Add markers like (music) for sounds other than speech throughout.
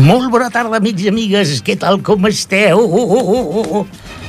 Molt bona tarda, amics y amigas. ¿Qué tal? ¿Cómo esteu? Uh, uh, uh.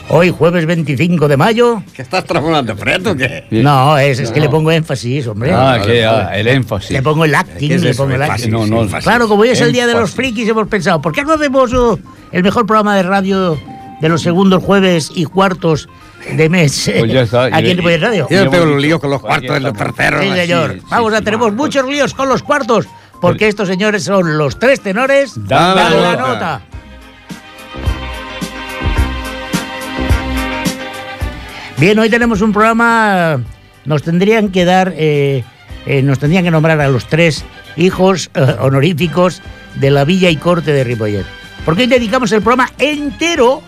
Hoy, jueves 25 de mayo. ¿Qué estás trabajando fred o qué? No, es, es que le pongo énfasis, hombre. Ah, que ah, el énfasis. Le pongo el acting, ¿Qué es le pongo el acting. No, no. Claro, como hoy es el día de los frikis, hemos pensado, ¿por qué no hacemos uh, el mejor programa de radio de los segundos jueves y cuartos de mes Pues ya está. aquí en Radio? Yo bonito. los líos con los cuartos de los terceros. Sí, señor. sí, Vamos, a sí, tenemos sí. muchos líos con los cuartos, porque estos señores son los tres tenores. Dale la nota. nota. Bien, hoy tenemos un programa. Nos tendrían que dar, eh, eh, nos tendrían que nombrar a los tres hijos eh, honoríficos de la Villa y Corte de Ripollet. Porque hoy dedicamos el programa entero,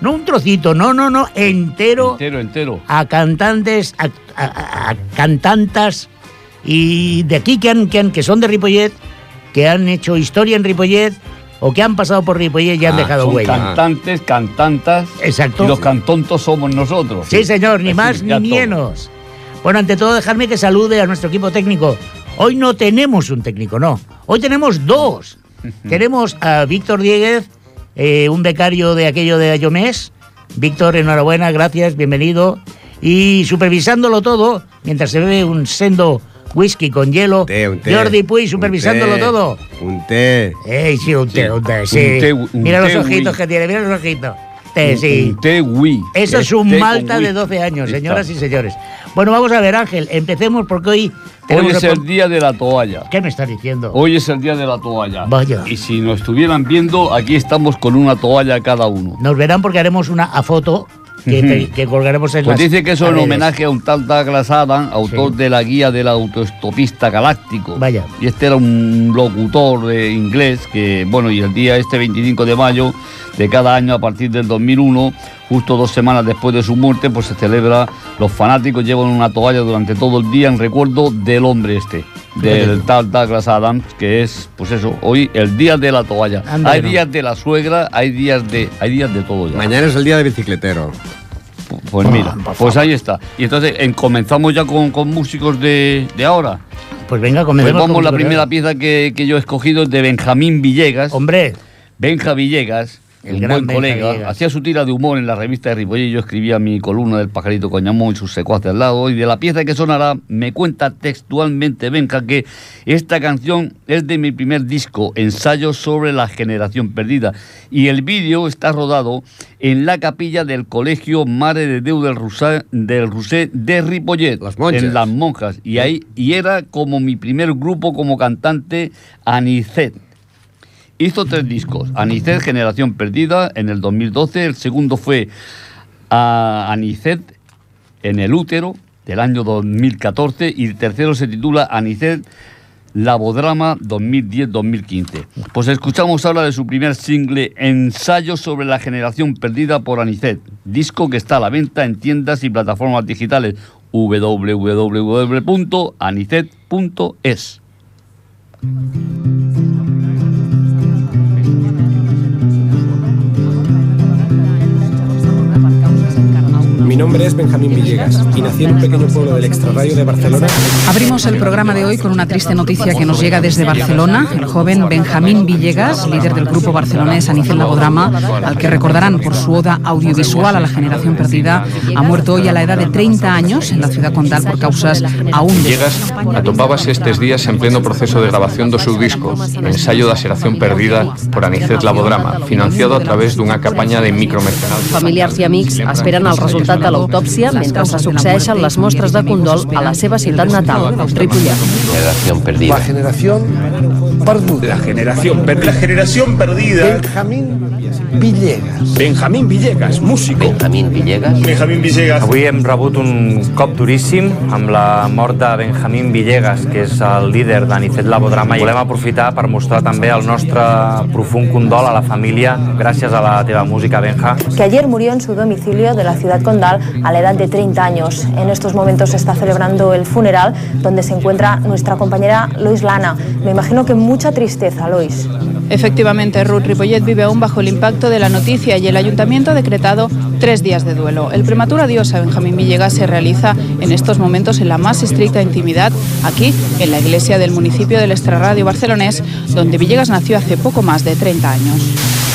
no un trocito, no, no, no, entero Entero, entero. a cantantes, a, a- a cantantas y de aquí que, han, que, han- que son de Ripollet, que han hecho historia en Ripollet o que han pasado por Ripollet y han Ah, dejado Son huella. cantantes, cantantas. Exacto. Y los cantontos somos nosotros. Sí, señor, ni más ni menos. Bueno, ante todo, dejarme que salude a nuestro equipo técnico. Hoy no tenemos un técnico, no. Hoy tenemos dos. tenemos a Víctor Dieguez, eh, un becario de aquello de Ayomés. Víctor, enhorabuena, gracias, bienvenido. Y supervisándolo todo, mientras se bebe un sendo whisky con hielo, Té, un té. Jordi Puy supervisándolo Un té, todo. Un té. Ey, sí, un té, Sí, un té, un sí. un mira los ojitos que tiene, mira los ojitos. Té, sí. un té Wii. Eso es un Malta de whisky. 12 años, señoras y señores. Bueno, vamos a ver, Ángel, empecemos porque hoy Hoy es el día de la toalla. ¿Qué me estás diciendo? Hoy es el día de la toalla. Vaya. Y si nos estuvieran viendo, aquí estamos con una toalla cada uno. Nos verán porque haremos una a foto que, que colgaremos en Pues las dice que eso en redes. homenaje a un tal Douglas Adams, autor Sí. de la guía del autoestopista galáctico. Vaya. Y este era un locutor eh, inglés que, bueno, y el día este 25 de mayo de cada año a partir del 2001, justo dos semanas después de su muerte, pues se celebra, los fanáticos llevan una toalla durante todo el día en recuerdo del hombre este, del tal Douglas Adams, que es, pues eso, hoy el día de la toalla. Hay no. días de la suegra, hay días de, hay días de todo ya. Mañana es el día de bicicletero. Pues mira, pues ahí está. Y entonces en- comenzamos ya con, con músicos de, de ahora. Pues venga, Pues comencemos. vamos, con la primera pieza que, que yo he escogido es de Benjamín Villegas. Hombre, Benja Villegas, El un gran buen colega, hacía su tira de humor en la revista de Ripollet. Yo escribía mi columna del pajarito Coñamón y sus secuaces al lado. Y de la pieza que sonará, me cuenta textualmente Benja que esta canción es de mi primer disco, Ensayo sobre la generación perdida. Y el vídeo está rodado en la capilla del colegio Mare de Déu del Rusé, del Rusé de Ripollet. Las. En Las Monjas. Y, ahí, y era como mi primer grupo como cantante, Anicet. Hizo tres discos. Anicet, Generación Perdida, en el 2012. El segundo fue a Anicet en el útero, del año 2014. Y el tercero se titula Anicet, Labodrama 2010-2015. Pues escuchamos ahora de su primer single, Ensayo sobre la generación perdida por Anicet. Disco que está a la venta en tiendas y plataformas digitales www.anicet.es. Mi nombre es Benjamín Villegas y nací en un pequeño pueblo del extrarradio de Barcelona. Abrimos el programa de hoy con una triste noticia que nos llega desde Barcelona. El joven Benjamín Villegas, líder del grupo barcelonés Anicel Labodrama, al que recordarán por su oda audiovisual a la generación perdida, ha muerto hoy a la edad de 30 años en la ciudad condal por causas aún Villegas atopábase estes días en pleno proceso de grabación do seu disco Ensayo da xeración perdida por Anicet Labodrama financiado a través dunha campaña de micromecenal Familiars i amics esperen el resultat de l'autòpsia mentre se succeeixen les mostres de condol a la seva ciutat natal, Ripollet. generación perdida. generación perduda. La generación perdida. La generación perdida. Benjamín Villegas. Benjamín Villegas, músico. Benjamín Villegas. Benjamín Villegas. Avui hem rebut un cop duríssim amb la mort de Benjamín Villegas, que és el líder d'Anicet Labodrama. I volem aprofitar per mostrar també el nostre profund condol a la família gràcies a la teva música, Benja. Que ayer murió en su domicilio de la ciudad condal a la edad de 30 años. En estos momentos se está celebrando el funeral donde se encuentra nuestra compañera Lois Lana. Me imagino que mucha tristeza, Lois. Efectivamente, Ruth Ripollet vive aún bajo el impacto de la noticia y el ayuntamiento ha decretado tres días de duelo. El prematuro adiós a Benjamín Villegas se realiza en estos momentos en la más estricta intimidad, aquí, en la iglesia del municipio del Extrarradio barcelonés, donde Villegas nació hace poco más de 30 años.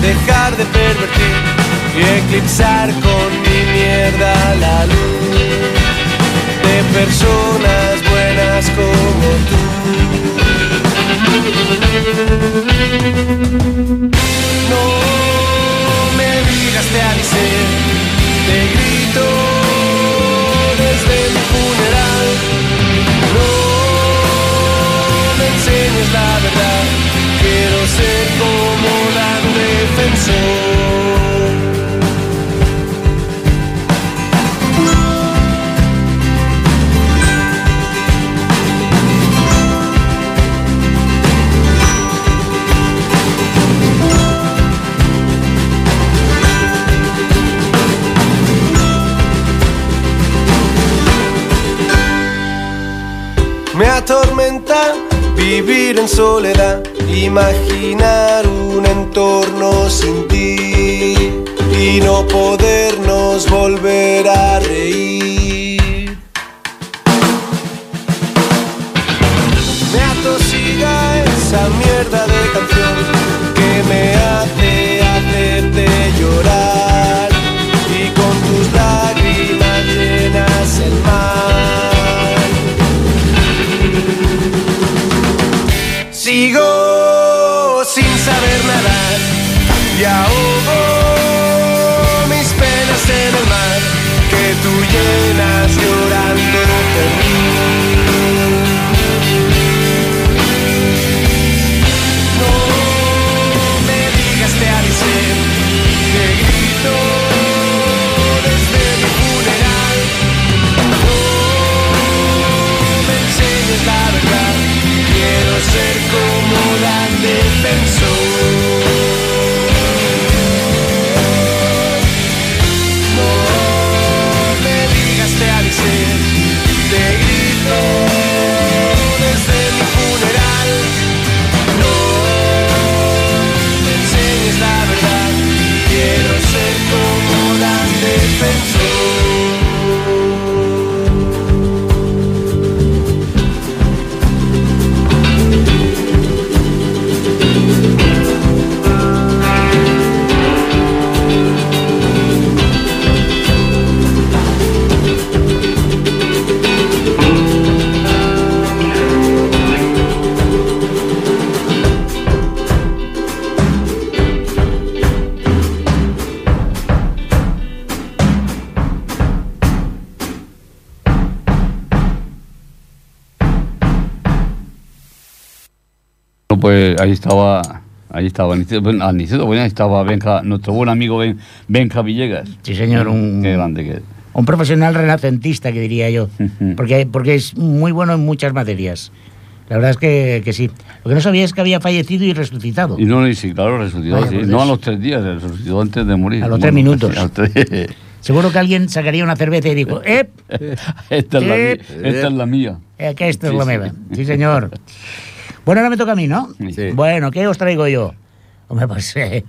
Dejar de pervertir y eclipsar con mi mierda la luz de personas buenas como tú. No me digas te avisé, vivir en soledad, imaginar un entorno sin ti y no podernos volver a reír. Me atosiga esa mierda de canción que me hace hacerte llorar y con tus lágrimas llenas el mar. Sin saber nadar y ahogo ahí estaba, ahí estaba bueno, ahí estaba Benja, nuestro buen amigo Ben- Benja Villegas. Sí, señor, un- Qué grande que es. Un profesional renacentista, que diría yo, porque, porque es muy bueno en muchas materias. La verdad es que, que sí. Lo que no sabía es que había fallecido y resucitado. Y no, y sí, claro, resucitó, Vaya, sí. pues No a los tres días, resucitó antes de morir. A los tres minutos. tres- (laughs) Seguro que alguien sacaría una cerveza y dijo, ¡eh! (laughs) esta, es la, Eh, esta es la mía. Eh, que esta es la meva. Sí, señor. (laughs) Bueno, ahora me toca a mí, ¿no? Bueno, ¿qué os traigo yo? Hombre, pues (laughs) eh,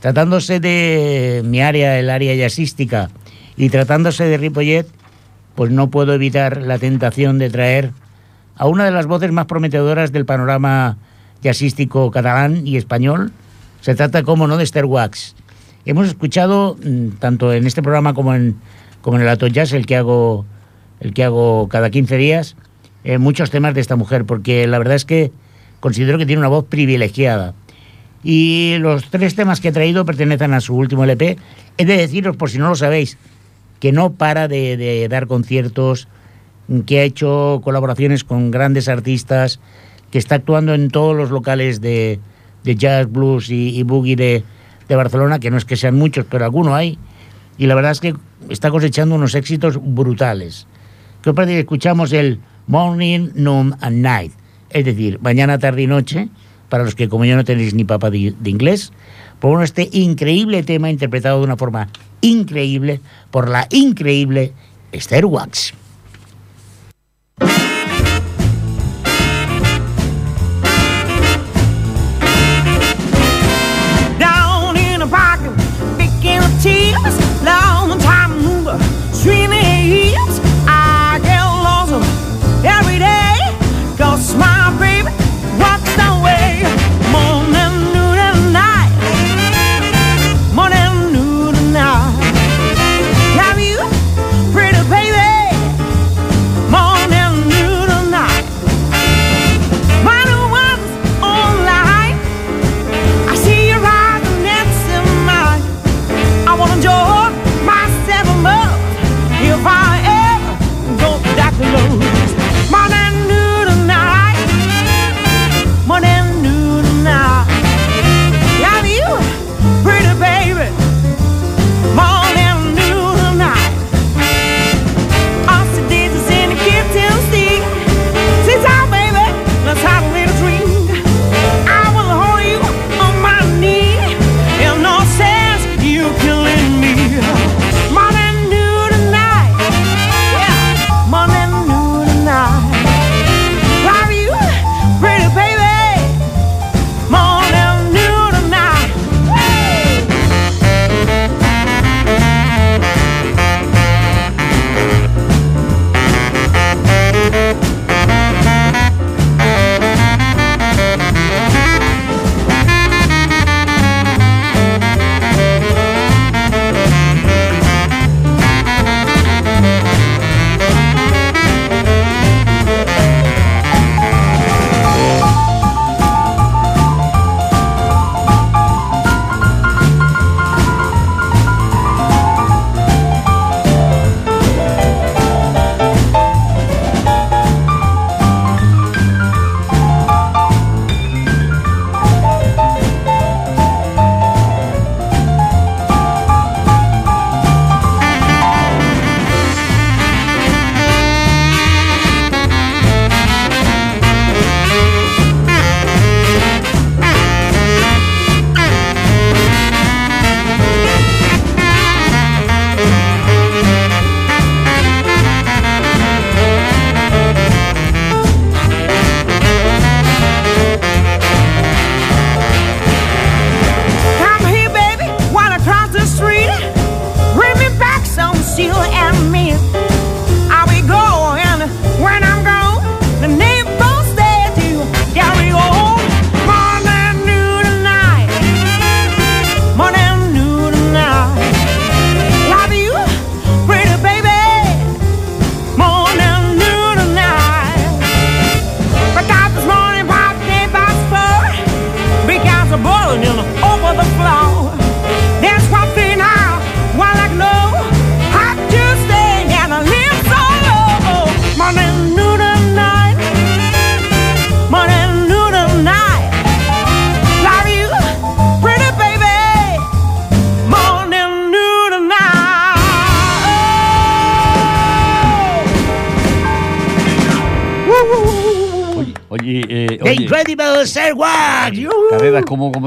tratándose de mi área, el área jazzística, y tratándose de Ripollet, pues no puedo evitar la tentación de traer a una de las voces más prometedoras del panorama jazzístico catalán y español. Se trata, como no, de Esther Wax. Hemos escuchado, mm, tanto en este programa como en, como en el Ato Jazz, el que hago, el que hago cada 15 días, eh, muchos temas de esta mujer, porque la verdad es que considero que tiene una voz privilegiada. Y los tres temas que he traído pertenecen a su último LP. He de deciros, por si no lo sabéis, que no para de, dar conciertos, que ha hecho colaboraciones con grandes artistas, que está actuando en todos los locales de, jazz, blues y, y boogie de, de Barcelona, que no es que sean muchos, pero alguno hay. Y la verdad es que está cosechando unos éxitos brutales. ¿Qué os parece que escuchamos el Morning, Noon and Night? Es decir, mañana, tarde y noche, para los que como yo no tenéis ni papa de, inglés, por este increíble tema interpretado de una forma increíble por la increíble Esther Wax.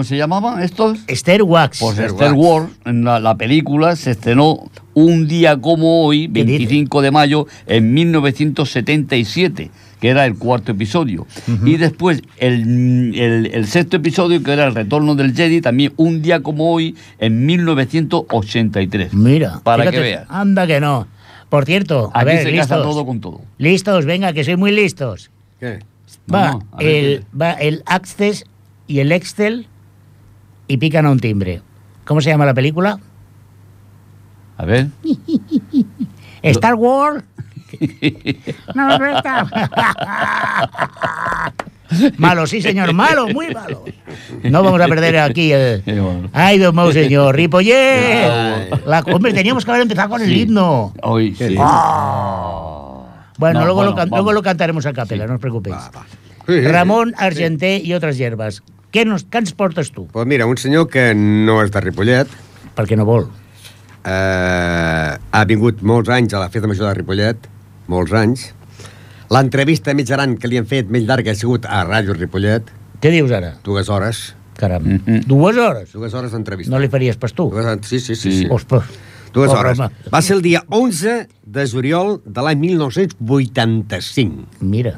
Se llamaban estos? Esther Wax. Pues Star Wars, en la, la película, se estrenó un día como hoy, 25 de mayo, en 1977, que era el cuarto episodio. Y después el, el- el sexto episodio, que era el retorno del Jedi, también un día como hoy, en 1983. Mira. Para fíjate, que veas. Anda que no. Por cierto, a Aquí ver, se listos. casa todo con todo. Listos, venga, que soy muy listos. ¿Qué? Va, No, no, el, va el Access y el Excel y pican a un timbre. ¿Cómo se llama la película? A ver. (laughs) Star Wars. (laughs) No, no está. (laughs) Malo, sí, señor, malo, muy malo. No vamos a perder aquí el. Ay, Dios mío, señor, Ripollet. La, hombre, teníamos que haber empezado con el Sí. himno. Hoy sí. Bueno, No, luego, lo, bueno, can- luego lo cantaremos a capela, no os preocupéis. Ramón Argenté y otras hierbas. Què, nos, què ens portes tu? Pues mira, un senyor que no és de Ripollet. Perquè no vol. Eh, ha vingut molts anys a la festa major de Ripollet, molts anys. L'entrevista més gran que li han fet, més llarga, ha sigut a Ràdio Ripollet. Què dius ara? Dues hores. Caram. Dues hores? Dues hores d'entrevista. No li faries pas tu? Dues sí, sí, sí. sí. Ospa. Dues Pobre hores. home. Va ser el dia 11 de juliol de l'any 1985. Mira.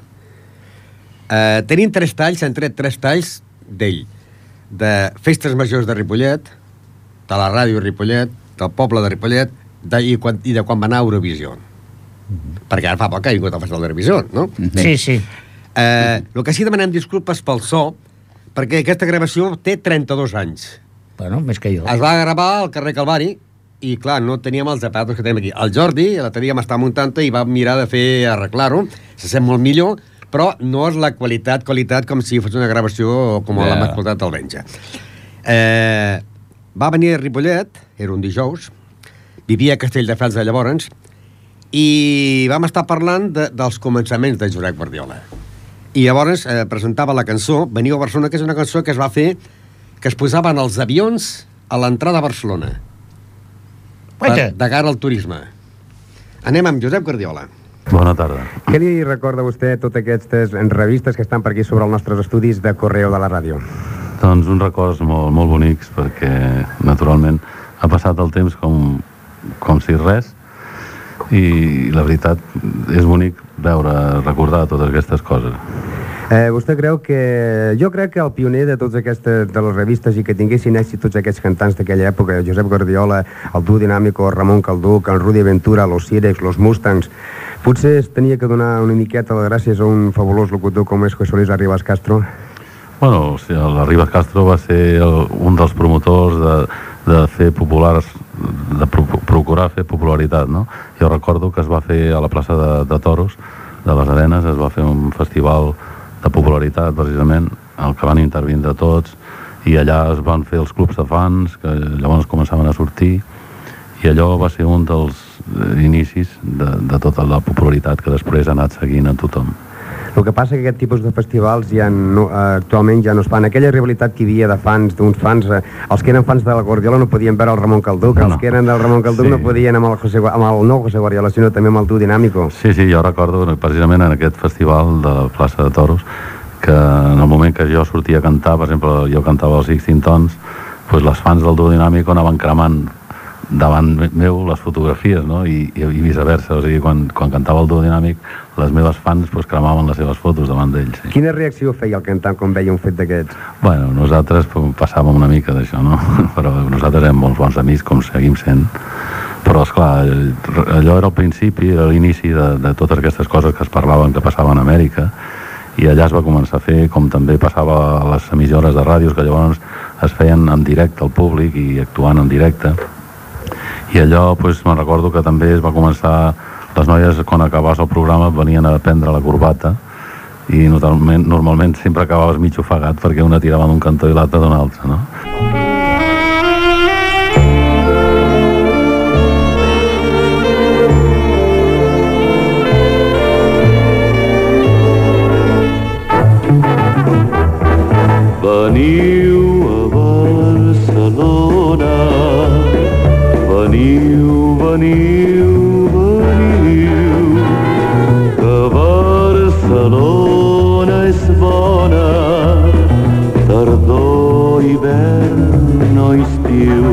Eh, tenim tres talls, han tret tres talls d'ell. De festes majors de Ripollet, de la ràdio Ripollet, del poble de Ripollet de, i, quan, i de quan va anar a Eurovisió. Perquè ara fa poc que ha vingut al Festival d'Eurovisió, no? Sí, sí. Eh, el que sí demanem disculpes pel so, perquè aquesta gravació té 32 anys. Bueno, més que jo. Es va gravar al carrer Calvari i, clar, no teníem els aparatos que tenim aquí. El Jordi, la teníem estar muntant i va mirar de fer arreglar-ho. Se sent molt millor, però no és la qualitat, qualitat com si fos una gravació com Ja. l'hem escoltat al Benja. Eh, va venir a Ripollet, era un dijous, vivia a Castelldefels de llavors, i vam estar parlant de, dels començaments de Josep Guardiola. I llavors eh, presentava la cançó Veniu a Barcelona, que és una cançó que es va fer que es posaven els avions a l'entrada a Barcelona. Per, de cara al turisme. Anem amb Josep Guardiola. Bona tarda. Què li recorda vostè totes aquestes revistes que estan per aquí sobre els nostres estudis de Correo de la ràdio? Doncs uns records molt, molt bonics perquè, naturalment, ha passat el temps com, com si res i la veritat és bonic veure, recordar totes aquestes coses. Eh, vostè creu que... Jo crec que el pioner de totes aquestes de les revistes i que tinguessin èxit tots aquests cantants d'aquella època, Josep Guardiola, el Duo Dinàmico, Ramon Calduc, el Rudi Ventura, los Sirex, los Mustangs, potser es tenia que donar una miqueta de gràcies a un fabulós locutor com és José Luis Arribas Castro? Bueno, o sigui, la Ribas Castro va ser el, un dels promotors de, de fer populars, de pro, procurar fer popularitat, no? Jo recordo que es va fer a la plaça de, de Toros, de les Arenes, es va fer un festival de popularitat, precisament, el que van intervindre tots, i allà es van fer els clubs de fans, que llavors començaven a sortir, i allò va ser un dels inicis de, de tota la popularitat que després ha anat seguint a tothom. El que passa que aquest tipus de festivals ja no, eh, actualment ja no es fan. Aquella rivalitat que hi havia de fans, d'uns fans, eh, els que eren fans de la Guardiola no podien veure el Ramon Calduc, No, no. els que eren del Ramon Calduc Sí. no podien amb el, José, amb el no José Guardiola, sinó també amb el Duo Dinàmico. Sí, sí, jo recordo precisament en aquest festival de la plaça de Toros que en el moment que jo sortia a cantar, per exemple, jo cantava els Sixteen Tons, doncs les fans del Duo Dinàmico anaven cremant davant me- meu les fotografies, no? I, i, i viceversa, o sigui, quan, quan cantava el Duo Dinàmic, les meves fans doncs, cremaven les seves fotos davant d'ells. Sí. Quina reacció feia el cantant quan veia un fet d'aquests? Bueno, nosaltres pues, passàvem una mica d'això, no? (laughs) Però nosaltres érem molts bons amics, com seguim sent. Però, esclar, allò era el principi, era l'inici de, de totes aquestes coses que es parlaven que passaven a Amèrica, i allà es va començar a fer, com també passava a les emissores de ràdios, que llavors es feien en directe al públic i actuant en directe. I allò, doncs, me'n recordo que també es va començar... Les noies, quan acabaves el programa, venien a prendre la corbata i normalment, normalment sempre acabaves mig ofegat perquè una tirava d'un cantó i l'altra d'un altre, no? Veniu veniu, veniu, veniu, que Barcelona és bona, tardor, hivern o estiu.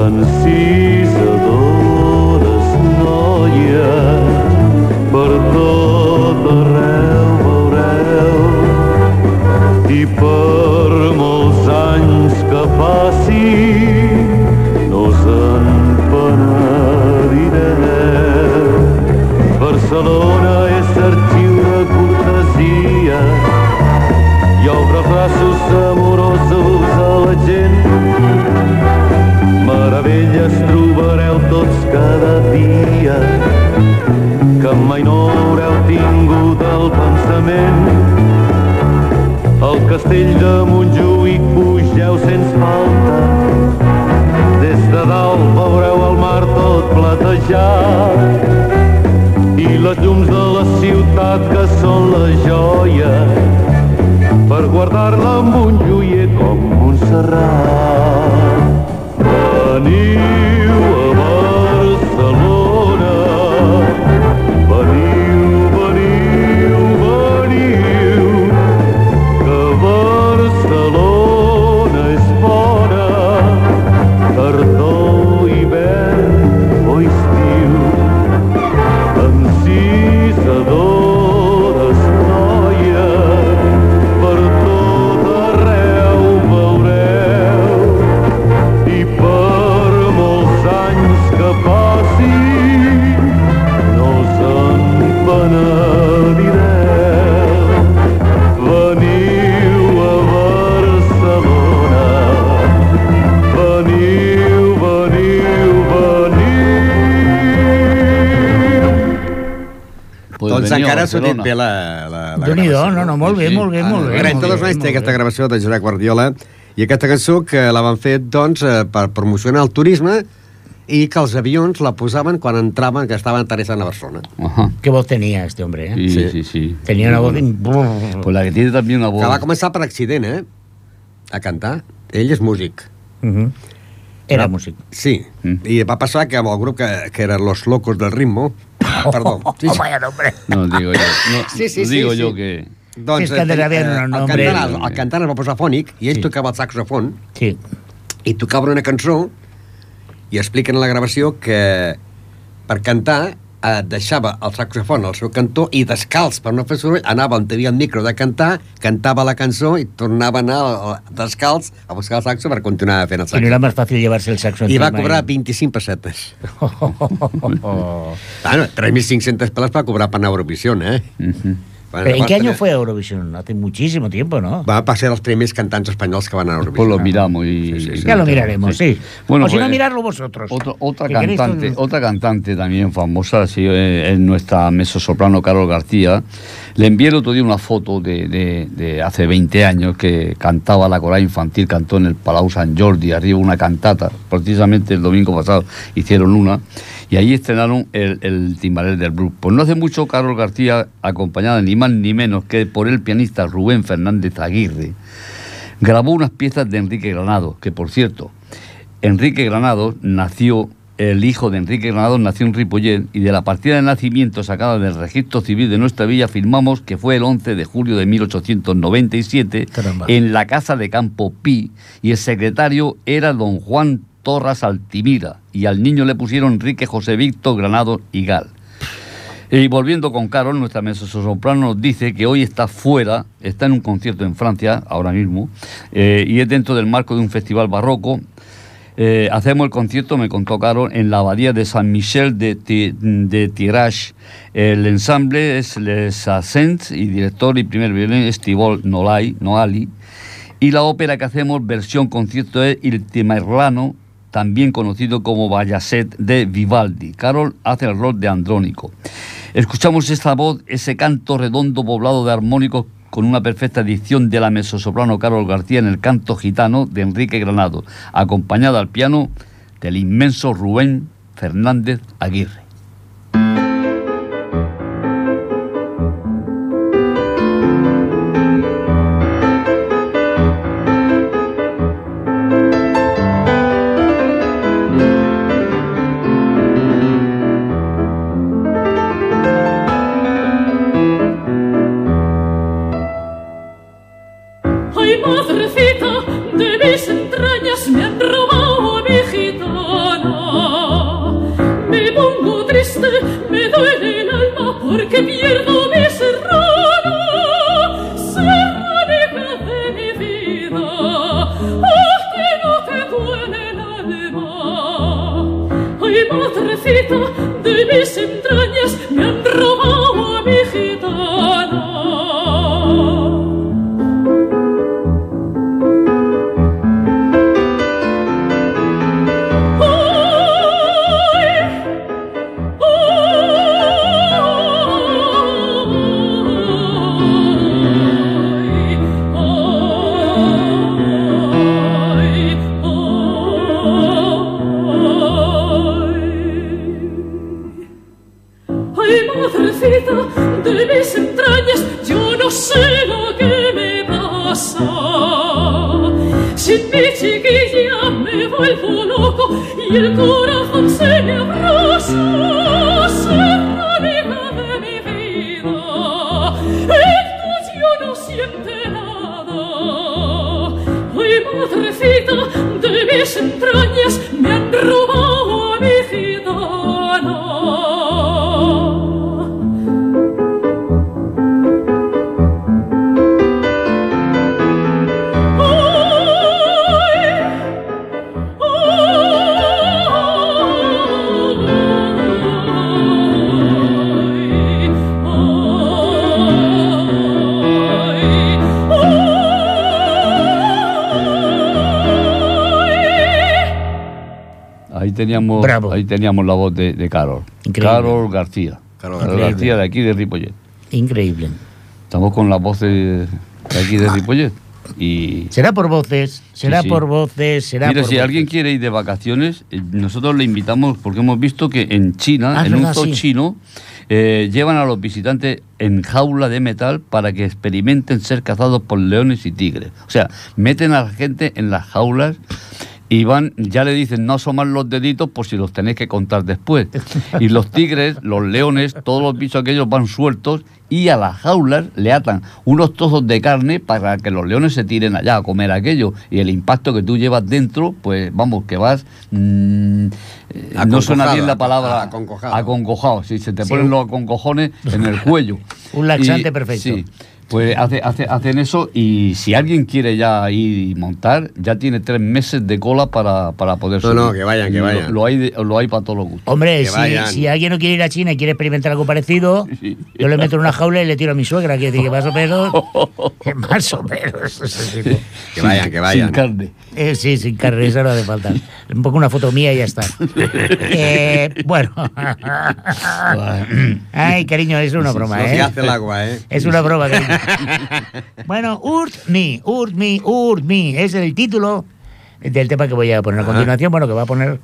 Encisadores noies, per tot arreu veureu, i per molts anys que passen, Barcelona és arxiu de cortesia i obre braços amorosos a la gent. Meravelles trobareu tots cada dia que mai no haureu tingut el pensament. Al castell de Montjuïc pugeu sense falta. Des de dalt veureu el mar tot platejat i les llums de la ciutat que són la joia per guardar-la amb un joier com Montserrat. Veniu a Pues doncs veniu a encara ha sortit Barcelona. bé la, la, la Déu-n'hi-do, gravació. no, no, molt bé, Sí, molt bé, molt bé. 32 molt bé, anys té aquesta bé. gravació de Josep Guardiola i aquesta cançó que la van fer doncs, eh, per promocionar el turisme i que els avions la posaven quan entraven, que estaven aterrissant a Barcelona. Ajá. Qué voz tenía este hombre, ¿eh? Sí, sí, sí. sí. Tenía una voz... Pues la que tiene también una voz. Que va començar per accident, eh? A cantar. Ell és músic. Ujú. Era Va- músic. Sí, i va passar que amb el grup que, que eren Los Locos del Ritmo, (laughs) perdó, sí, Oh, vaya nombre. No, digo yo. No, Sí, (laughs) sí, sí, digo sí. yo que. Doncs, Sí, és que eh, eh, un el, nombre- cantant, el cantant es va posar fònic i ell Sí. tocava el saxofon Sí. i tocava una cançó i expliquen a la gravació que per cantar eh, deixava el saxofon al seu cantó i descalç per no fer soroll anava on havia el micro de cantar, cantava la cançó i tornava a anar eh, descalç a buscar el saxo per continuar fent el Y no saxo. era más fácil llevarse el saxo I va cobrar y- 25 pessetes. (laughs) Bueno, 3.500 pelas para cobrar para Eurovisión, ¿eh? Bueno, ¿Pero ¿En qué llavors año també- fue Eurovisión? Hace muchísimo tiempo, ¿no? Va a ser els primers cantants espanyols que van a Eurovisión. Pues lo miramos y. Ya lo miraremos, sí. Bueno, o si no, pues, mirarlo vosotros. Otra, otra queréis cantante, otra cantante también famosa, sí, eh, es nuestra mezzosoprano Carol García. Le envié el otro día una foto de, de- de hace 20 años que cantaba la coral infantil, cantó en el Palau San Jordi, arriba una cantata. Precisamente el domingo pasado hicieron una y ahí estrenaron el, el del blues. Pues no hace mucho Carol García, acompañada ni más ni menos que por el pianista Rubén Fernández Aguirre, grabó unas piezas de Enrique Granado, que por cierto, Enrique Granado nació, el hijo de Enrique Granado nació en Ripollet y de la partida de nacimiento sacada del registro civil de nuestra villa afirmamos que fue el 11 de julio de 1897 Caramba. en la casa de Campo Pi y el secretario era don Juan Torras y al niño le pusieron Enrique José Víctor Granado y Gal. Y volviendo con Carol, nuestra mezzosoprano nos dice que hoy está fuera, está en un concierto en Francia, ahora mismo, eh, y es dentro del marco de un festival barroco. Eh, hacemos el concierto, me contó Carol, en la abadía de San Michel de, Ti- de Tirage. El ensamble es Les Ascents y director y primer violín es Tibol Nolai, Noali. Y la ópera que hacemos, versión concierto, es Il Timerlano, también conocido como Bayaset de Vivaldi. Carol hace el rol de Andrónico. Escuchamos esta voz, ese canto redondo poblado de armónicos con una perfecta dicción de la mezzosoprano Carol García en el canto gitano de Enrique Granado, acompañada al piano del inmenso Rubén Fernández Aguirre. Ahí teníamos, ahí teníamos la voz de, de Carol. Increíble. Carol García. Carol García. De aquí de Ripollet. Increíble. Estamos con la voz de, de aquí de Ripollet. Y Será por voces, será Sí, sí. por voces, será Mira, por si voces. alguien quiere ir de vacaciones, eh, nosotros le invitamos porque hemos visto que en China, Ah, es en un zoo sí. chino, eh, llevan a los visitantes en jaula de metal para que experimenten ser cazados por leones y tigres. O sea, meten a la gente en las jaulas y van, ya le dicen no asomar los deditos por si los tenéis que contar después. Y los tigres, los leones, todos los bichos aquellos van sueltos y a las jaulas le atan unos trozos de carne para que los leones se tiren allá a comer aquello. Y el impacto que tú llevas dentro, pues vamos, que vas... mm, eh, no suena bien la palabra aconcojado. aconcojado. Si se te Sí. ponen los aconcojones en el cuello. (laughs) Un laxante Y- perfecto. Sí. Pues hace, hace- hacen eso y si alguien quiere ya ir y montar, ya tiene tres meses de cola para, para poder No, subir. no, que vayan, que vayan. Lo, hay, de- lo hay para todos los gustos. Hombre, si, si alguien no quiere ir a China y quiere experimentar algo parecido, (laughs) yo le meto en una jaula y le tiro a mi suegra, que dice que (laughs) más o menos. que más o menos. Que vayan, que vayan. Sin carne. Eh, sí, sin carne, eso no hace falta. Un poco una foto mía y ya está. (laughs) Eh, bueno. Ay, cariño, es una broma, No ¿eh? se hace el agua, ¿eh? Es una broma, cariño. (laughs) Bueno, Urt Me, Urt Me, Urt Me, es el título del tema que voy a poner a continuación, bueno, que va a poner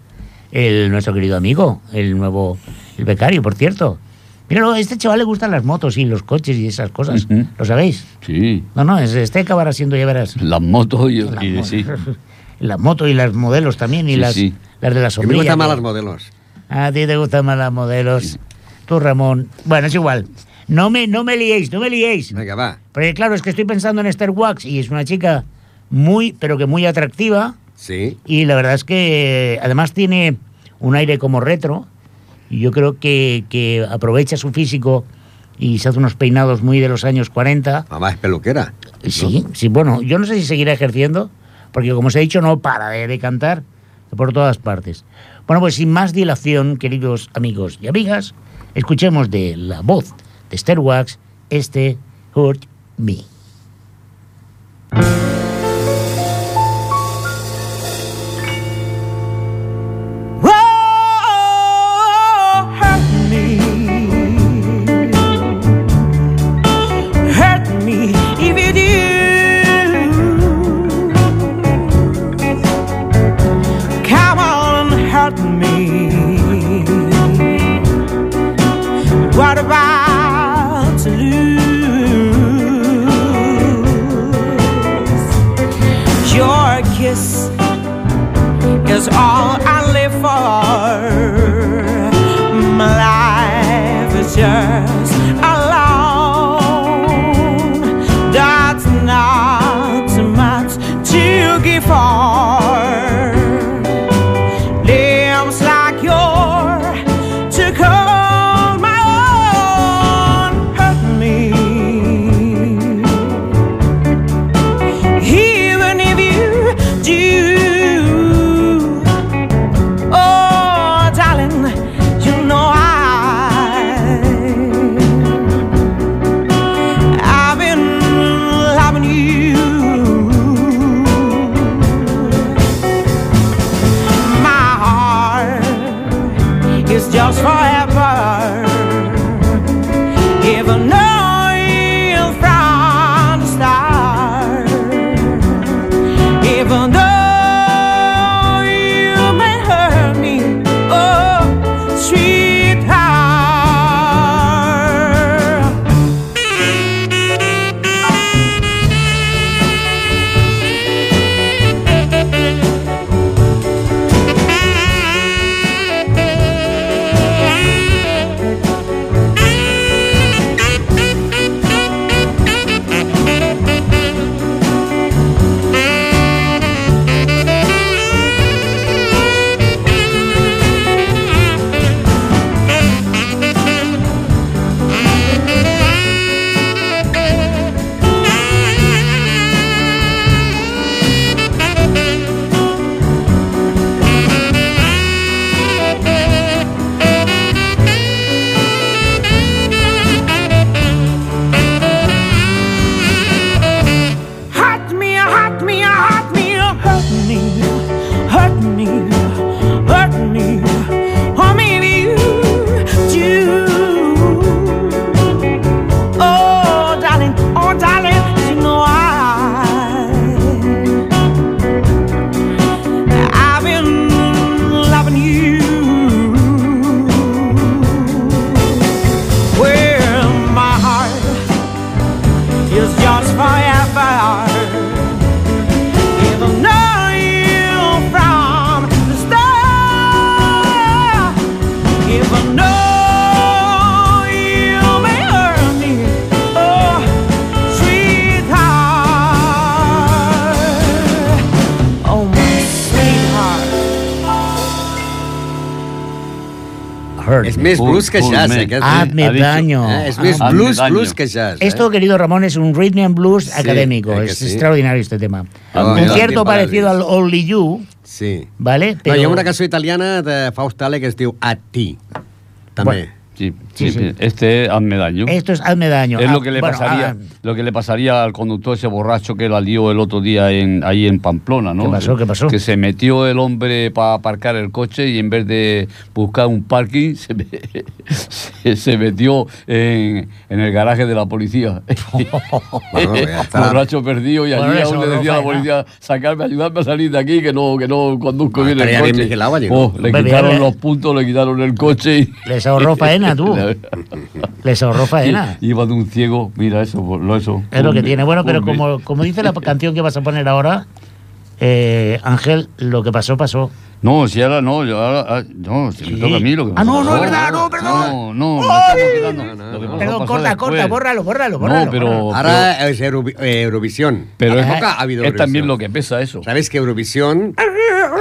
el, nuestro querido amigo, el nuevo, el becario, por cierto. Míralo, a este chaval le gustan las motos y los coches y esas cosas, Ujú. ¿lo sabéis? Sí, No, no, es- este acabará siendo, ya verás. las motos y, Las y sí. Las (laughs) motos y las modelos también, y Sí, las, sí. las de la Que me gustan más los modelos. A ti te gustan más las modelos. Tú, Ramón. Bueno, es igual. No me, no me liéis, no me liéis. Venga, va. Porque claro, es que estoy pensando en Esther Wax y es una chica muy, pero que muy atractiva. Sí. Y la verdad es que además tiene un aire como retro. Y yo creo que, que aprovecha su físico y se hace unos peinados muy de los años 40. Mamá es peluquera. Sí, sí, bueno, yo no sé si seguirá ejerciendo, porque como os he dicho, no para de, de cantar por todas partes. Bueno, pues sin más dilación, queridos amigos y amigas, escuchemos de la voz de Esther Wax este Hurt Me. Més blues que jazz, eh, aquest. Hazme daño. Eh, és més Hazme blues, daño. blues que jazz. eh? Esto, querido Ramón, es un rhythm and blues académico. eh, que es sí. extraordinario este tema. Ah, un mira, cierto qué parecido al Only You, Sí. ¿vale? Però... No, hi ha una cançó italiana de Faust Tale que es diu A ti. També. Sí, Sí, sí, sí. Este hazme daño. Esto es hazme daño. Es Ah, lo que le bueno, pasaría, ah, lo que le pasaría al conductor ese borracho que la lió el otro día en, ahí en Pamplona, ¿no? ¿Qué pasó? ¿Qué pasó? Que se metió el hombre para aparcar el coche y en vez de buscar un parking se, me- (laughs) se, se metió en, en el garaje de la policía. (laughs) Bueno, está. borracho perdido y allí Bueno, aún le no decía a la policía sacarme, ayudarme a salir de aquí que no que no conduzco bien el coche. Oh, le quitaron los puntos, le quitaron el coche y Les ahorró (laughs) faena, tú. Les ahorró faena. (laughs) Iba de un ciego, mira eso, lo eso. Es lo que tiene. Bueno, pero como, como dice la (laughs) canción que vas a poner ahora, eh, Ángel, lo que pasó, pasó. No, si ahora no, yo ahora, ah, no, si me toca a mí lo que Ah, no, no, pasó. es verdad, no, perdón. No, no, no estamos pasó, Perdón, pasó corta, corta, bórralo, bórralo, bórralo. No, pero, Ahora es Eurovi- Eurovisión. pero es, ha habido es también lo que pesa eso. Sabes que Eurovisión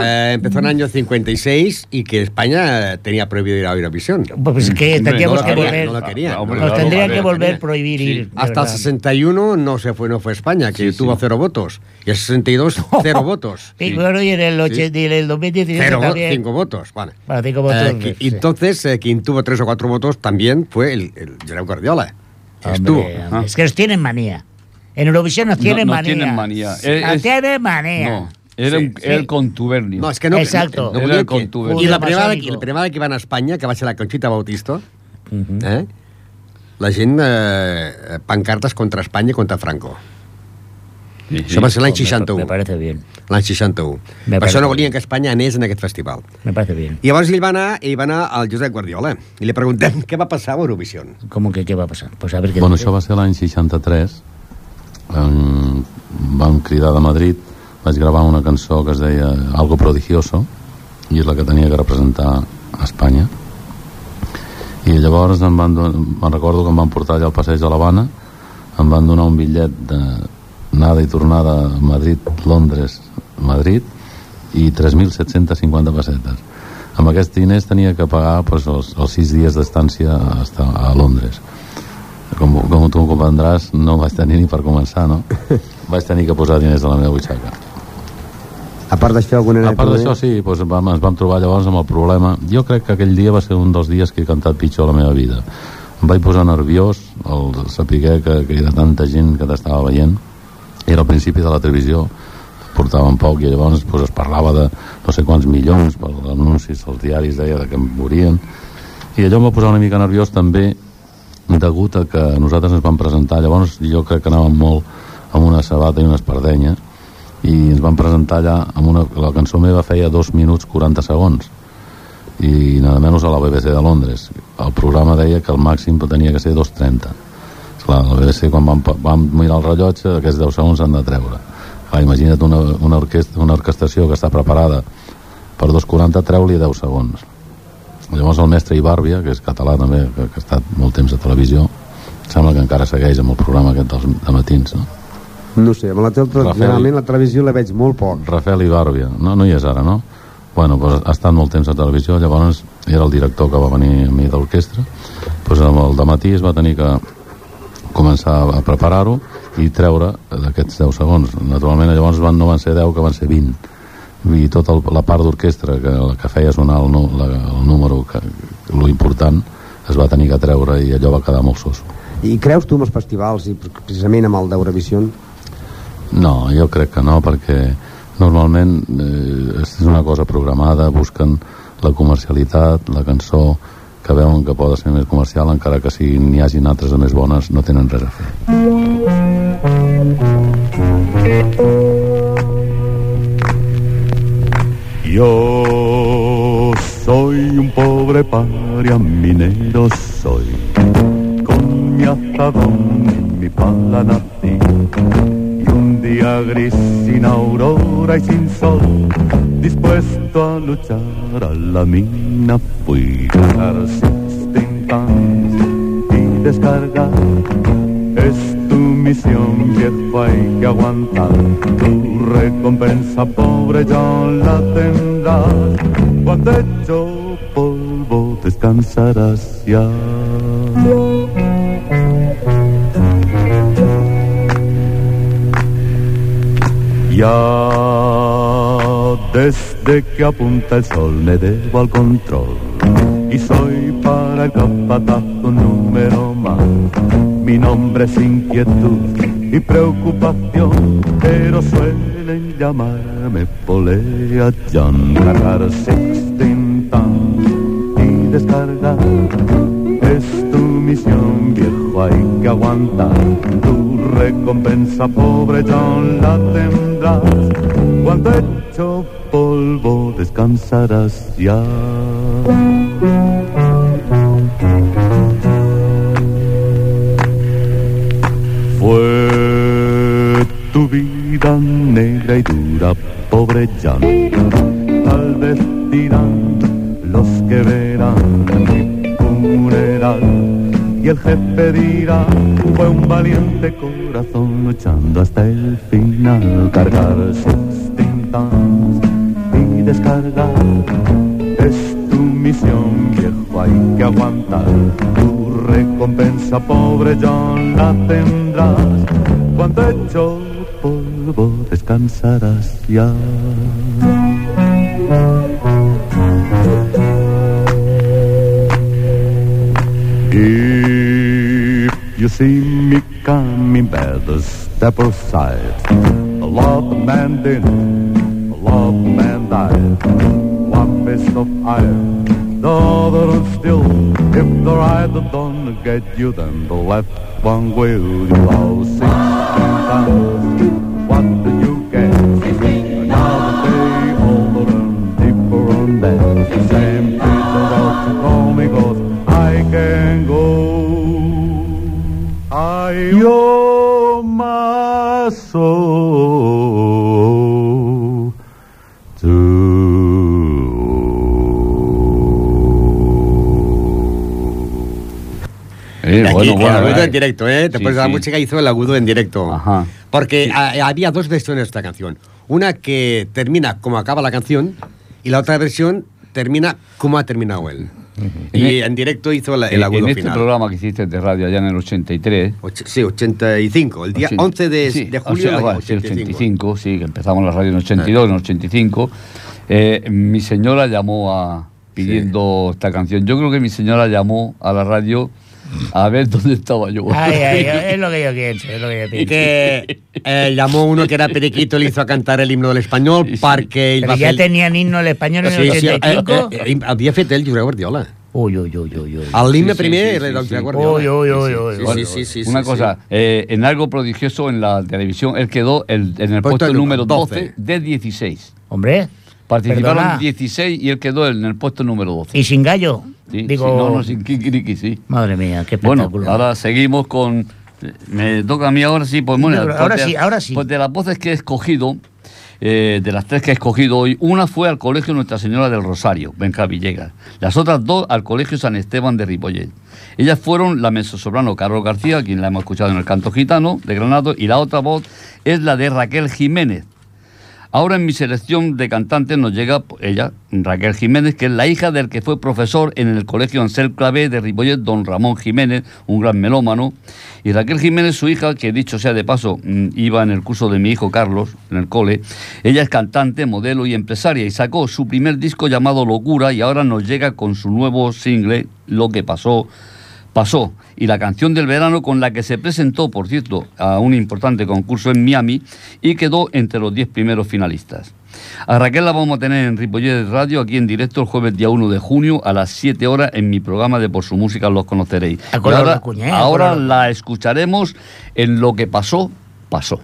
eh, empezó en el año 56 y que España tenía prohibido ir a Eurovisión. Pues que Hombre, tendríamos no que volver. No lo quería. Nos claro, tendrían a que ver, volver prohibir Sí, ir. Hasta el verdad. 61 no se fue, no fue España, que tuvo cero votos. Y el 62, (laughs) cero votos. Sí, bueno, y en el, oche- y en el 2017 Cero, también. cinco votos. Vale. Bueno, cinco votos. Eh, que- sí. Entonces, eh, quien tuvo tres o cuatro votos también fue el, el Gerard Guardiola. que Hombre, estuvo. hombre, Es que nos tienen manía. En Eurovisión nos No- tienen nos manía. tienen manía. Nos Es- es- tienen manía. Era, Sí, un, sí. era el contubernio. No, és que no... Exacto. No, no Era el que... contubernio. I la primera, la primera que va anar a Espanya, que va ser la Conxita Bautisto, Mhm. eh? la gent eh, pancartes contra Espanya i contra Franco. Sí, sí. Això va ser l'any Me- 61. Me parece bien. L'any 61. Me Per això no volien que Espanya anés en aquest festival. Me parece bien. I llavors ell va anar, ell va anar al Josep Guardiola i li preguntem (laughs) què va passar a Eurovision. ¿Cómo que qué va a pasar? Pues a ver qué Bueno, això va ser l'any 63. Um, vam cridar de Madrid, vaig gravar una cançó que es deia Algo prodigioso, i és la que tenia que representar a Espanya. I llavors em van me'n recordo que em van portar allà al passeig de l'Havana, em van donar un bitllet de anada i tornada a Madrid, Londres, Madrid, i 3.750 pessetes. Amb aquests diners tenia que pagar pues, els, els sis dies d'estància a, a Londres. Com, com tu comprendràs, no vaig tenir ni per començar, no? (laughs) vaig tenir que posar diners a la meva butxaca. A part d'això, alguna A part d'això, sí, doncs vam, ens vam trobar llavors amb el problema. Jo crec que aquell dia va ser un dels dies que he cantat pitjor a la meva vida. Em vaig posar nerviós al saber que, que era tanta gent que t'estava veient. Era al principi de la televisió, portaven poc i llavors pues, es parlava de no sé quants milions per anuncis als diaris deia de que em morien I allò em va posar una mica nerviós també degut a que nosaltres ens vam presentar llavors jo crec que anàvem molt amb una sabata i una espardenya i ens vam presentar allà amb una, la cançó meva feia 2 minuts 40 segons. I nada menys a la BBC de Londres. El programa deia que el màxim tenia que ser 2.30 Esclar, la BBC quan vam, vam mirar el rellotge aquests 10 segons s'han de treure. Clar, imagina't una, una, orquestra, una orquestació que està preparada per 2.40 treu-li 10 segons. Llavors el mestre Ibàrbia que és català també, que, que ha estat molt temps a televisió sembla que encara segueix amb el programa aquest dels de matins no? No sé, amb la tel generalment la televisió la veig molt poc. Rafael Ibàrbia, no, no hi és ara, no? Bueno, doncs ha estat molt temps a televisió, llavors era el director que va venir a mi d'orquestra, doncs amb el de matí es va tenir que començar a preparar-ho i treure d'aquests 10 segons. Naturalment llavors van, no van ser 10, que van ser 20 i tota el, la part d'orquestra que, que feia sonar el, la, el número que, lo important es va tenir que treure i allò va quedar molt soso I creus tu amb els festivals i precisament amb el d'Eurovision? No, jo crec que no, perquè normalment eh, és una cosa programada, busquen la comercialitat, la cançó que veuen que pot ser més comercial, encara que si n'hi hagin altres de més bones, no tenen res a fer. Yo soy un pobre paria minero soy, con mi azadón mi pala nací. Día gris sin aurora y sin sol, dispuesto a luchar a la mina fui. Tons y descargar es tu misión, viejo, hay que aguantar. Tu recompensa, pobre John, la tendrás. Cuando hecho polvo, descansarás ya. Ya desde que apunta el sol me debo al control y soy para el capataz un número más. Mi nombre es inquietud y preocupación, pero suelen llamarme Polea John. Cargar y descargar es tu misión, viejo, hay que aguantar. Tu recompensa, pobre John, la tendrás. Cuando hecho polvo descansarás ya. Fue tu vida negra y dura, pobre Jan. Tal vez los que verán mi funeral. Y el jefe dirá, fue un valiente corazón luchando hasta el final. Cargar sixteen tons y descargar es tu misión, viejo, hay que aguantar. Tu recompensa, pobre John, la tendrás. Cuando hecho polvo, descansarás ya. You see me coming by the step aside, a of man didn't, a of man died. One fist of iron, the other one still. If the right don't get you, then the left one will. You all sixteen times. What do you get? Another day older and deeper on that. Same people out to call me, me 'cause I can go. My soul Eh, Aquí, bueno, el bueno, agudo eh. en directo, ¿eh? Después Sí, de la sí. música hizo el agudo en directo. Porque ha- había dos versiones de esta canción. Una que termina como acaba la canción y la otra versión termina como ha terminado él. Y en directo hizo la- el En- agudo en este final. programa que hiciste de radio allá en el 83. sí, 85. El día 11 de, sí, de o julio sea, bueno, sí, el 85. 85, sí, que empezamos la radio en el 82, en el 85. Eh, mi señora llamó a pidiendo esta canción. Yo creo que mi señora llamó a la radio a ver dónde estaba yo. Ay, ay, ay, (laughs) es lo que yo pienso, es lo que yo pienso. Y que eh, llamó uno que era periquito, le hizo a cantar el himno del español perquè ell Pero ya fer... tenían himno el español en el Sí, sí, eh, 85. eh, eh, havia fet ell Josep Guardiola. Uy, uy, uy, uy, Sí, sí, primer sí, era sí, del sí. Guardiola. Uy, uy, uy, uy, Sí, sí, sí, sí, Una sí, cosa, eh, en algo prodigioso en la televisión, él quedó el- en el Puesto puesto número número 12, 12. de 16. Hombre, Participaron Perdona. 16 y él quedó en el puesto número 12. y sin gallo. Sí, Digo, sí, no, no, sin kikiriki, sí. madre mía, qué Bueno, espectáculo. ahora seguimos con... Me toca a mí ahora sí, pues bueno, pues ahora sí, ahora sí. Pues de las voces que he escogido, eh, de las tres que he escogido hoy, una fue al Colegio Nuestra Señora del Rosario, Benja Villegas. Las otras dos al Colegio San Esteban de Ripollet. Ellas fueron la mezzosoprano Carlos García, quien la hemos escuchado en el canto gitano de Granado, y la otra voz es la de Raquel Jiménez. Ahora en mi selección de cantantes nos llega ella, Raquel Jiménez, que es la hija del que fue profesor en el colegio Ansel Clavé de Ripollet, don Ramón Jiménez, un gran melómano. Y Raquel Jiménez, su hija, que dicho sea de paso, mm, iba en el curso de mi hijo Carlos, en el cole, ella es cantante, modelo y empresaria y sacó su primer disco llamado Locura y ahora nos llega con su nuevo single, Lo que pasó, pasó. Y la canción del verano con la que se presentó, por cierto, a un importante concurso en Miami y quedó entre los 10 primeros finalistas. A Raquel la vamos a tener en Ripollet Radio, aquí en directo, el jueves día 1 de junio a las 7 horas en mi programa de Por su música los conoceréis. Ahora la escucharemos en Lo que pasó, pasó.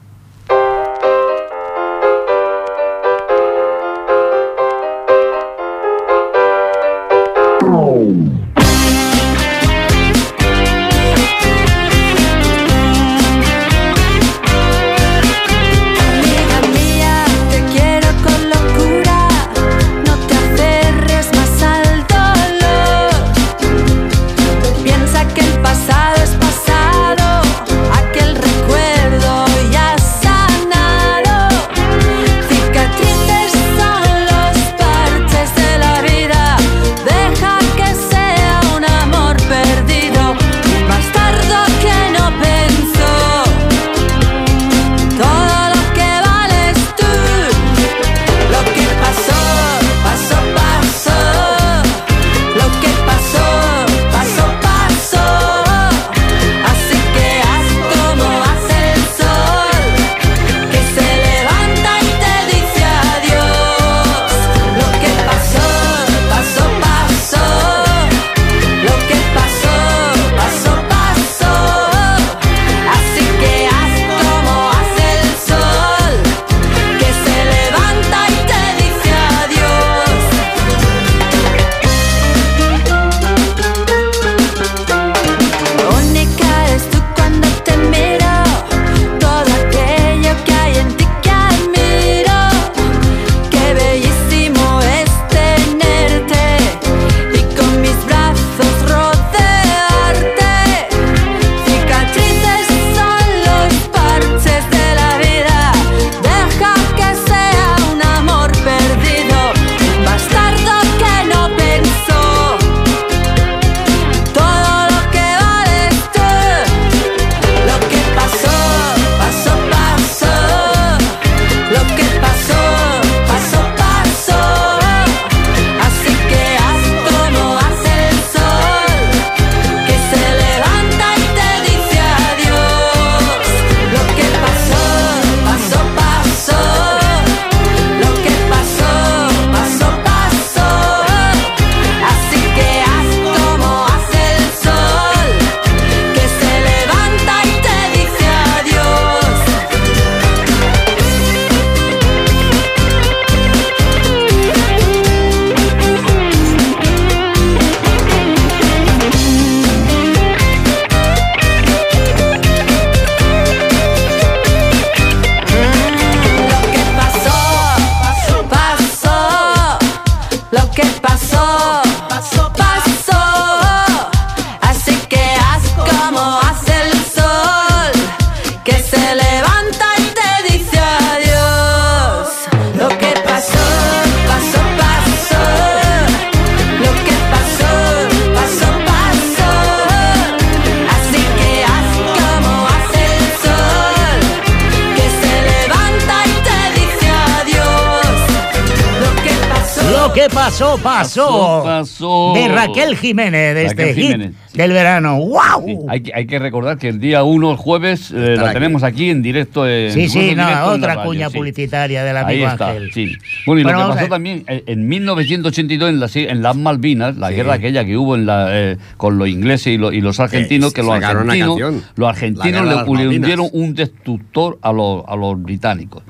Pasó. Pasó, pasó. Pasó. De Raquel Jiménez, de Raquel este Jiménez. hit del verano. ¡Wow! Hay, que- hay que recordar que el día 1, el jueves, eh, la aquí. tenemos aquí en directo. en- Sí, sí, no, directo en la otra radio, cuña sí. publicitaria del Ahí amigo está, Ángel. sí. Bueno, y Bueno, lo que pasó también eh, en 1982 en las, en las Malvinas, la guerra aquella que hubo en la, eh, con los ingleses y, lo- y los argentinos, que los argentinos, los argentinos le, hundieron un destructor a los, a los británicos.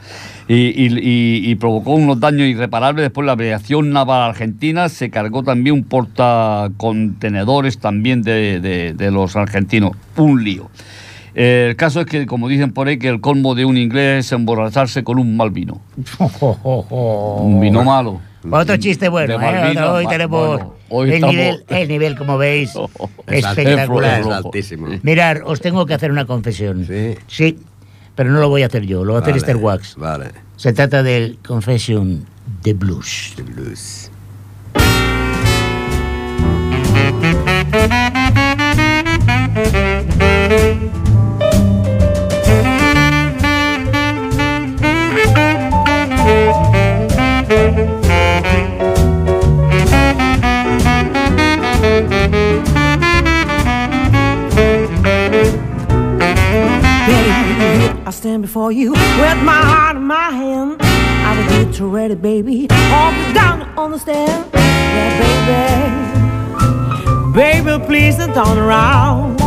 Y, y- y- y provocó unos daños irreparables. Después la aviación naval argentina se cargó también un portacontenedores también de, de- de los argentinos. Un lío. Eh, el caso es que, como dicen por ahí, que el colmo de un inglés es emborracharse con un mal vino. (laughs) Un vino malo. Otro chiste bueno, De ¿eh? Hoy tenemos bueno, hoy el, estamos- nivel, el nivel, como veis, (laughs) Es espectacular. es altísimo. Mirar, os tengo que hacer una confesión. Sí. pero no lo voy a hacer yo, lo va a hacer Vale, Esther Wax. Vale. Se trata del Confession de Blues. De blues. I before you with my heart in my hand. I will get you ready, baby. All down on the stand. Yeah, baby. Baby, please don't turn around.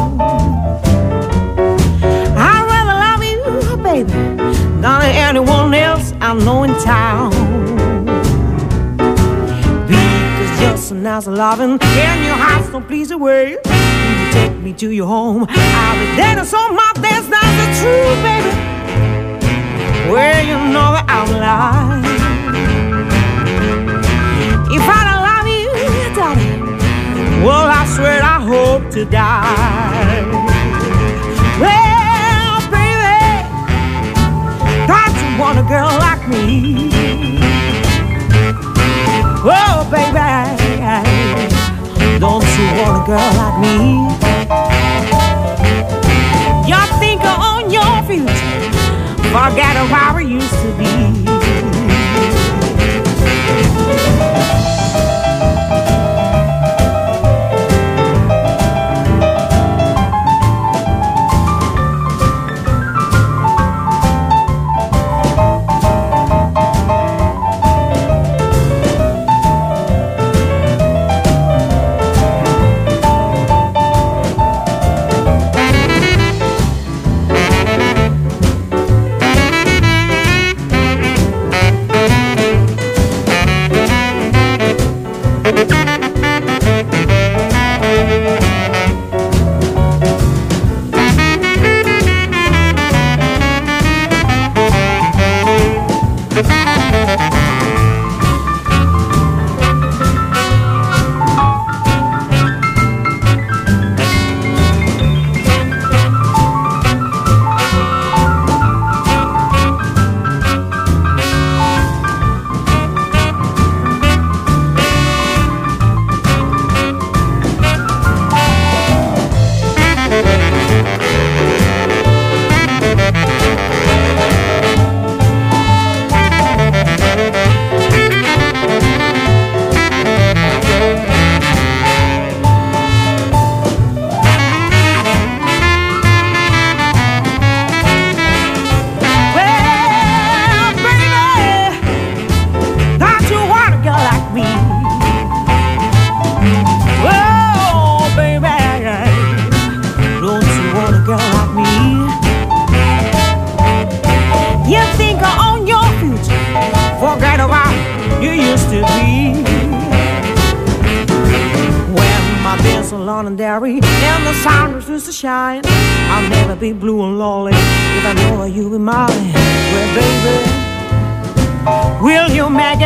I'd rather love you, baby, than anyone else I know in town. Because you're so nice loving, and your heart's so please away. You take me to your home. I'll be to show my dance. That's the truth, baby. Well, you know that I'm lying. If I don't love you, darling, well, I swear I hope to die. Well, baby, don't you want a girl like me? Oh, baby, don't you want a girl like me? Forget how we used to be.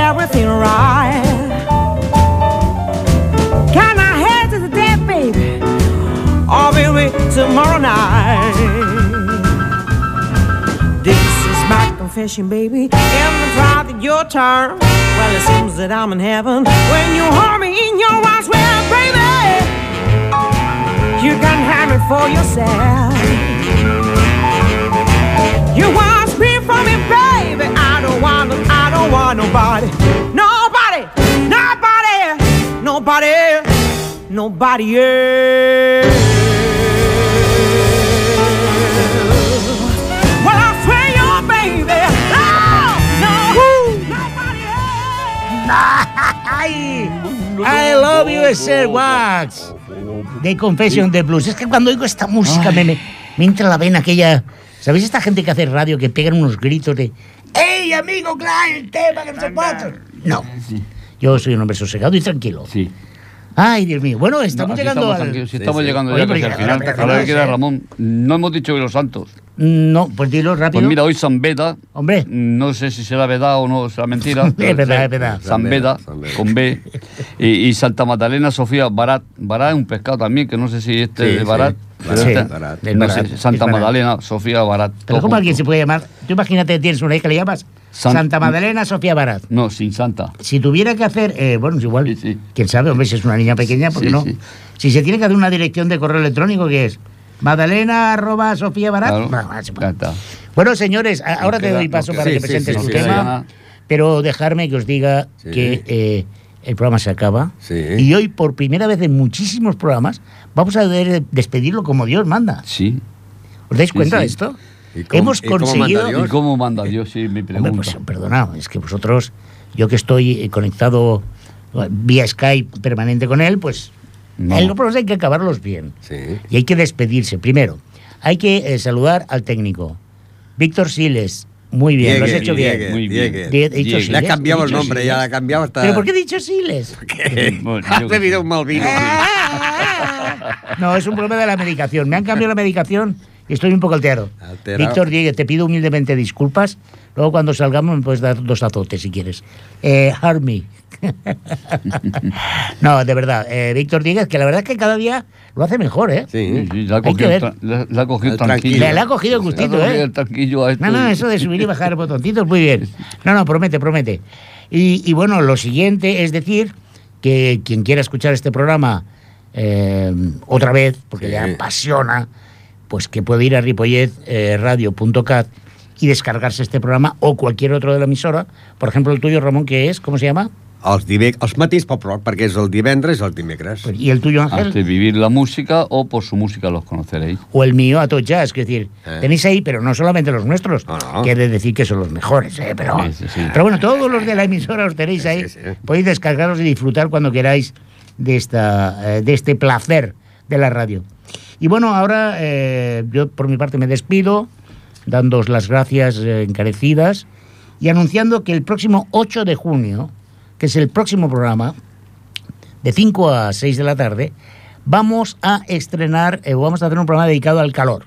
Everything right? Can I head to the dead, baby? Or baby, tomorrow night? This is my confession, baby. And the drive that your turn. Well, it seems that I'm in heaven when you hold me in your arms. Well, baby, you can have me for yourself. You want me for me, baby. I don't want, I don't want nobody, nobody, nobody, nobody nobody else. Well, I swear you're baby. Oh, no, Ay, (laughs) I love you, Sir Wax. De Confession de Blues. Es que cuando oigo esta música me, me, me entra la vena aquella. ¿Sabéis esta gente que hace radio que pegan unos gritos de ¡Ey, amigo, claro, el tema que no se puede! No. Yo soy un hombre sosegado y tranquilo. Sí. Ay, Dios mío. Bueno, estamos No, llegando estamos al... sí, estamos llegando Oye, ya casi al que- final. A no ver. Ramón. No hemos dicho que los santos. No, pues dilo rápido. Pues mira, hoy San Beda. Hombre. No sé si será verdad o no será mentira. Es verdad, es verdad. San Beda, con B. (laughs) Y, y Santa Magdalena Sofía Barat. Barat es un pescado también, que no sé si este Sí, es de sí. Sí, no sé, Santa. Magdalena Sofía Barat. Pero ¿cómo alguien se puede llamar? Tú imagínate que tienes una hija que le llamas San- Santa Magdalena Sofía Barat. No, sin Santa. Si tuviera que hacer, eh, bueno, es igual, quién sabe, hombre, si es una niña pequeña, ¿por qué no? Si se tiene que hacer una dirección de correo electrónico, ¿qué es? Magdalena arroba Sofía Barat. Claro, Bueno. Bueno, señores, ahora te doy paso para que presentes tu tema, pero dejarme que os diga que eh, el programa se acaba. Y hoy, por primera vez en muchísimos programas, vamos a de- despedirlo como Dios manda. Sí. ¿Os dais Sí, cuenta sí. de esto? ¿Y cómo- Hemos y cómo manda conseguido... Dios? ¿Y cómo manda Dios? Sí, mi pregunta. Hombre, pues perdonad, es que vosotros, yo que estoy eh, conectado eh, vía Skype permanente con él, pues No. él los programas hay que acabarlos bien. Y hay que despedirse. Primero, hay que eh, saludar al técnico. Víctor Siles, muy bien, lo has Diegue, hecho bien. Diegue, Muy bien. Diegue. Die- he dicho Diegue. Le Siles, ha cambiado el nombre, Siles. ya le ha cambiado hasta... ¿Pero por qué he dicho Siles? (laughs) Has bebido un mal vino. (laughs) No, es un problema de la medicación. Me han cambiado la medicación y estoy un poco alterado. Alterado. Víctor Diegue, te pido humildemente disculpas. Luego cuando salgamos me puedes dar dos azotes si quieres. Eh, Harmy. (laughs) no, de verdad. eh, Víctor Dieguez, que la verdad es que cada día lo hace mejor, ¿eh? Sí, sí, le ha Hay que cogido, ver. tra- ha cogido El tranquilo. Le ha cogido el gustito, Le ha cogido ¿eh? el tranquillo a esto. No, no, eso de subir y (laughs) bajar botoncitos, muy bien. No, no, promete, promete. Y, y bueno, lo siguiente es decir que quien quiera escuchar este programa eh, otra vez, porque Sí. le apasiona, pues que puede ir a ripolletradio.cat y descargarse este programa o cualquier otro de la emisora. Por ejemplo, el tuyo, Ramón, que es, ¿cómo se llama? Els, dive... els matins pop rock, perquè és el divendres i el dimecres. ¿Y el tuyo, Ángel? De vivir la música o por su música los conoceréis. o el mío a todo jazz, es decir, Eh. tenéis ahí, pero no solamente los nuestros, no. que he de decir que son los mejores, ¿eh? pero, Sí, sí, sí. pero bueno, todos los de la emisora os tenéis ahí, podéis descargaros y disfrutar cuando queráis de, esta, eh, de este placer de la radio. Y bueno, ahora eh, yo por mi parte me despido, dándoos las gracias eh, encarecidas y anunciando que el próximo 8 de junio, que es el próximo programa, de 5 a 6 de la tarde, vamos a estrenar, eh, vamos a hacer un programa dedicado al calor.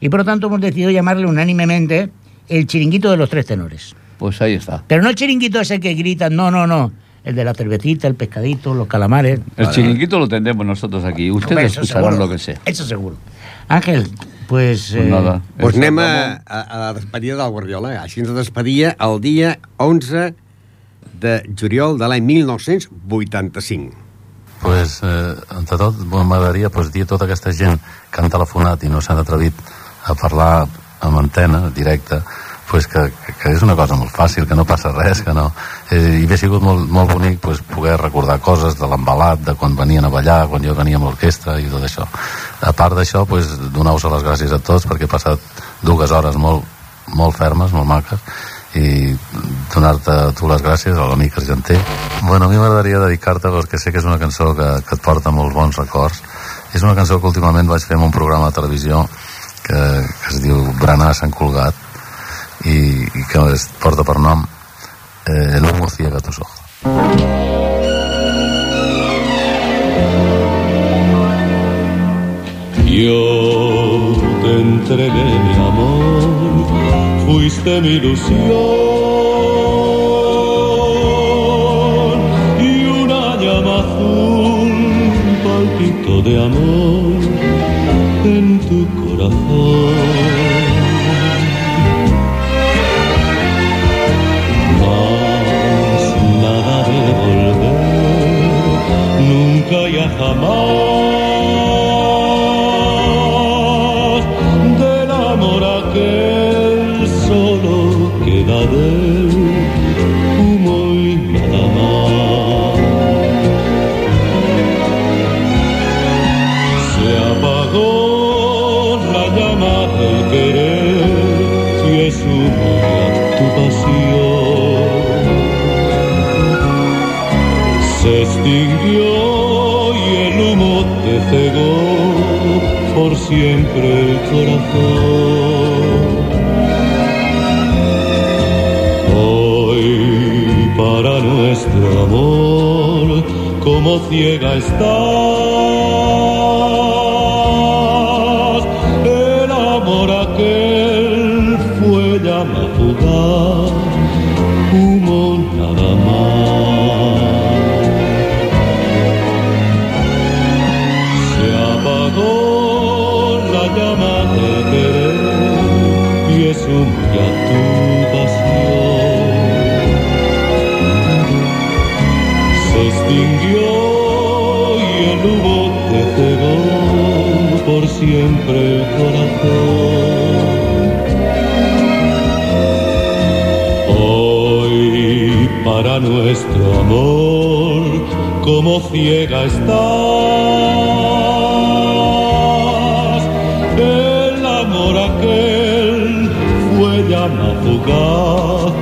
Y por lo tanto hemos decidido llamarle unánimemente el chiringuito de los tres tenores. Pues ahí está. Pero no el chiringuito ese que gritan, no, no, no. El de la cervecita, el pescadito, los calamares. El chiringuito lo tendremos nosotros aquí. Ustedes escucharán seguro. lo que sea. Eso seguro. Ángel, pues... Pues nada. Pues anem a, a, a la despedida del Guardiola. Així ens despedia el dia 11 de juliol de l'any 1985. pues, eh, entre tot, m'agradaria pues, dir a tota aquesta gent que han telefonat i no s'han atrevit a parlar amb antena, directa, pues que, que, és una cosa molt fàcil, que no passa res, que no... Eh, I hauria sigut molt, molt bonic pues, poder recordar coses de l'embalat, de quan venien a ballar, quan jo venia amb l'orquestra i tot això. A part d'això, pues, donar-vos les gràcies a tots perquè he passat dues hores molt, molt fermes, molt maques, i donar-te a tu les gràcies a l'amic argenter. Bueno, a mi m'agradaria dedicar-te perquè sé que és una cançó que, que et porta molts bons records. És una cançó que últimament vaig fer en un programa de televisió que, que es diu Branar Sant Colgat i, i que es porta per nom eh, El humo ciega tus ojos. Yo te entregué mi amor, fuiste mi ilusión y una llama azul palpitó de amor en tu corazón. Nunca ya jamás del amor aquel solo queda del siempre el corazón. Hoy para nuestro amor, como ciega estás. Siempre el corazón. Hoy para nuestro amor, como ciega estás. El amor aquel fue llama fugaz,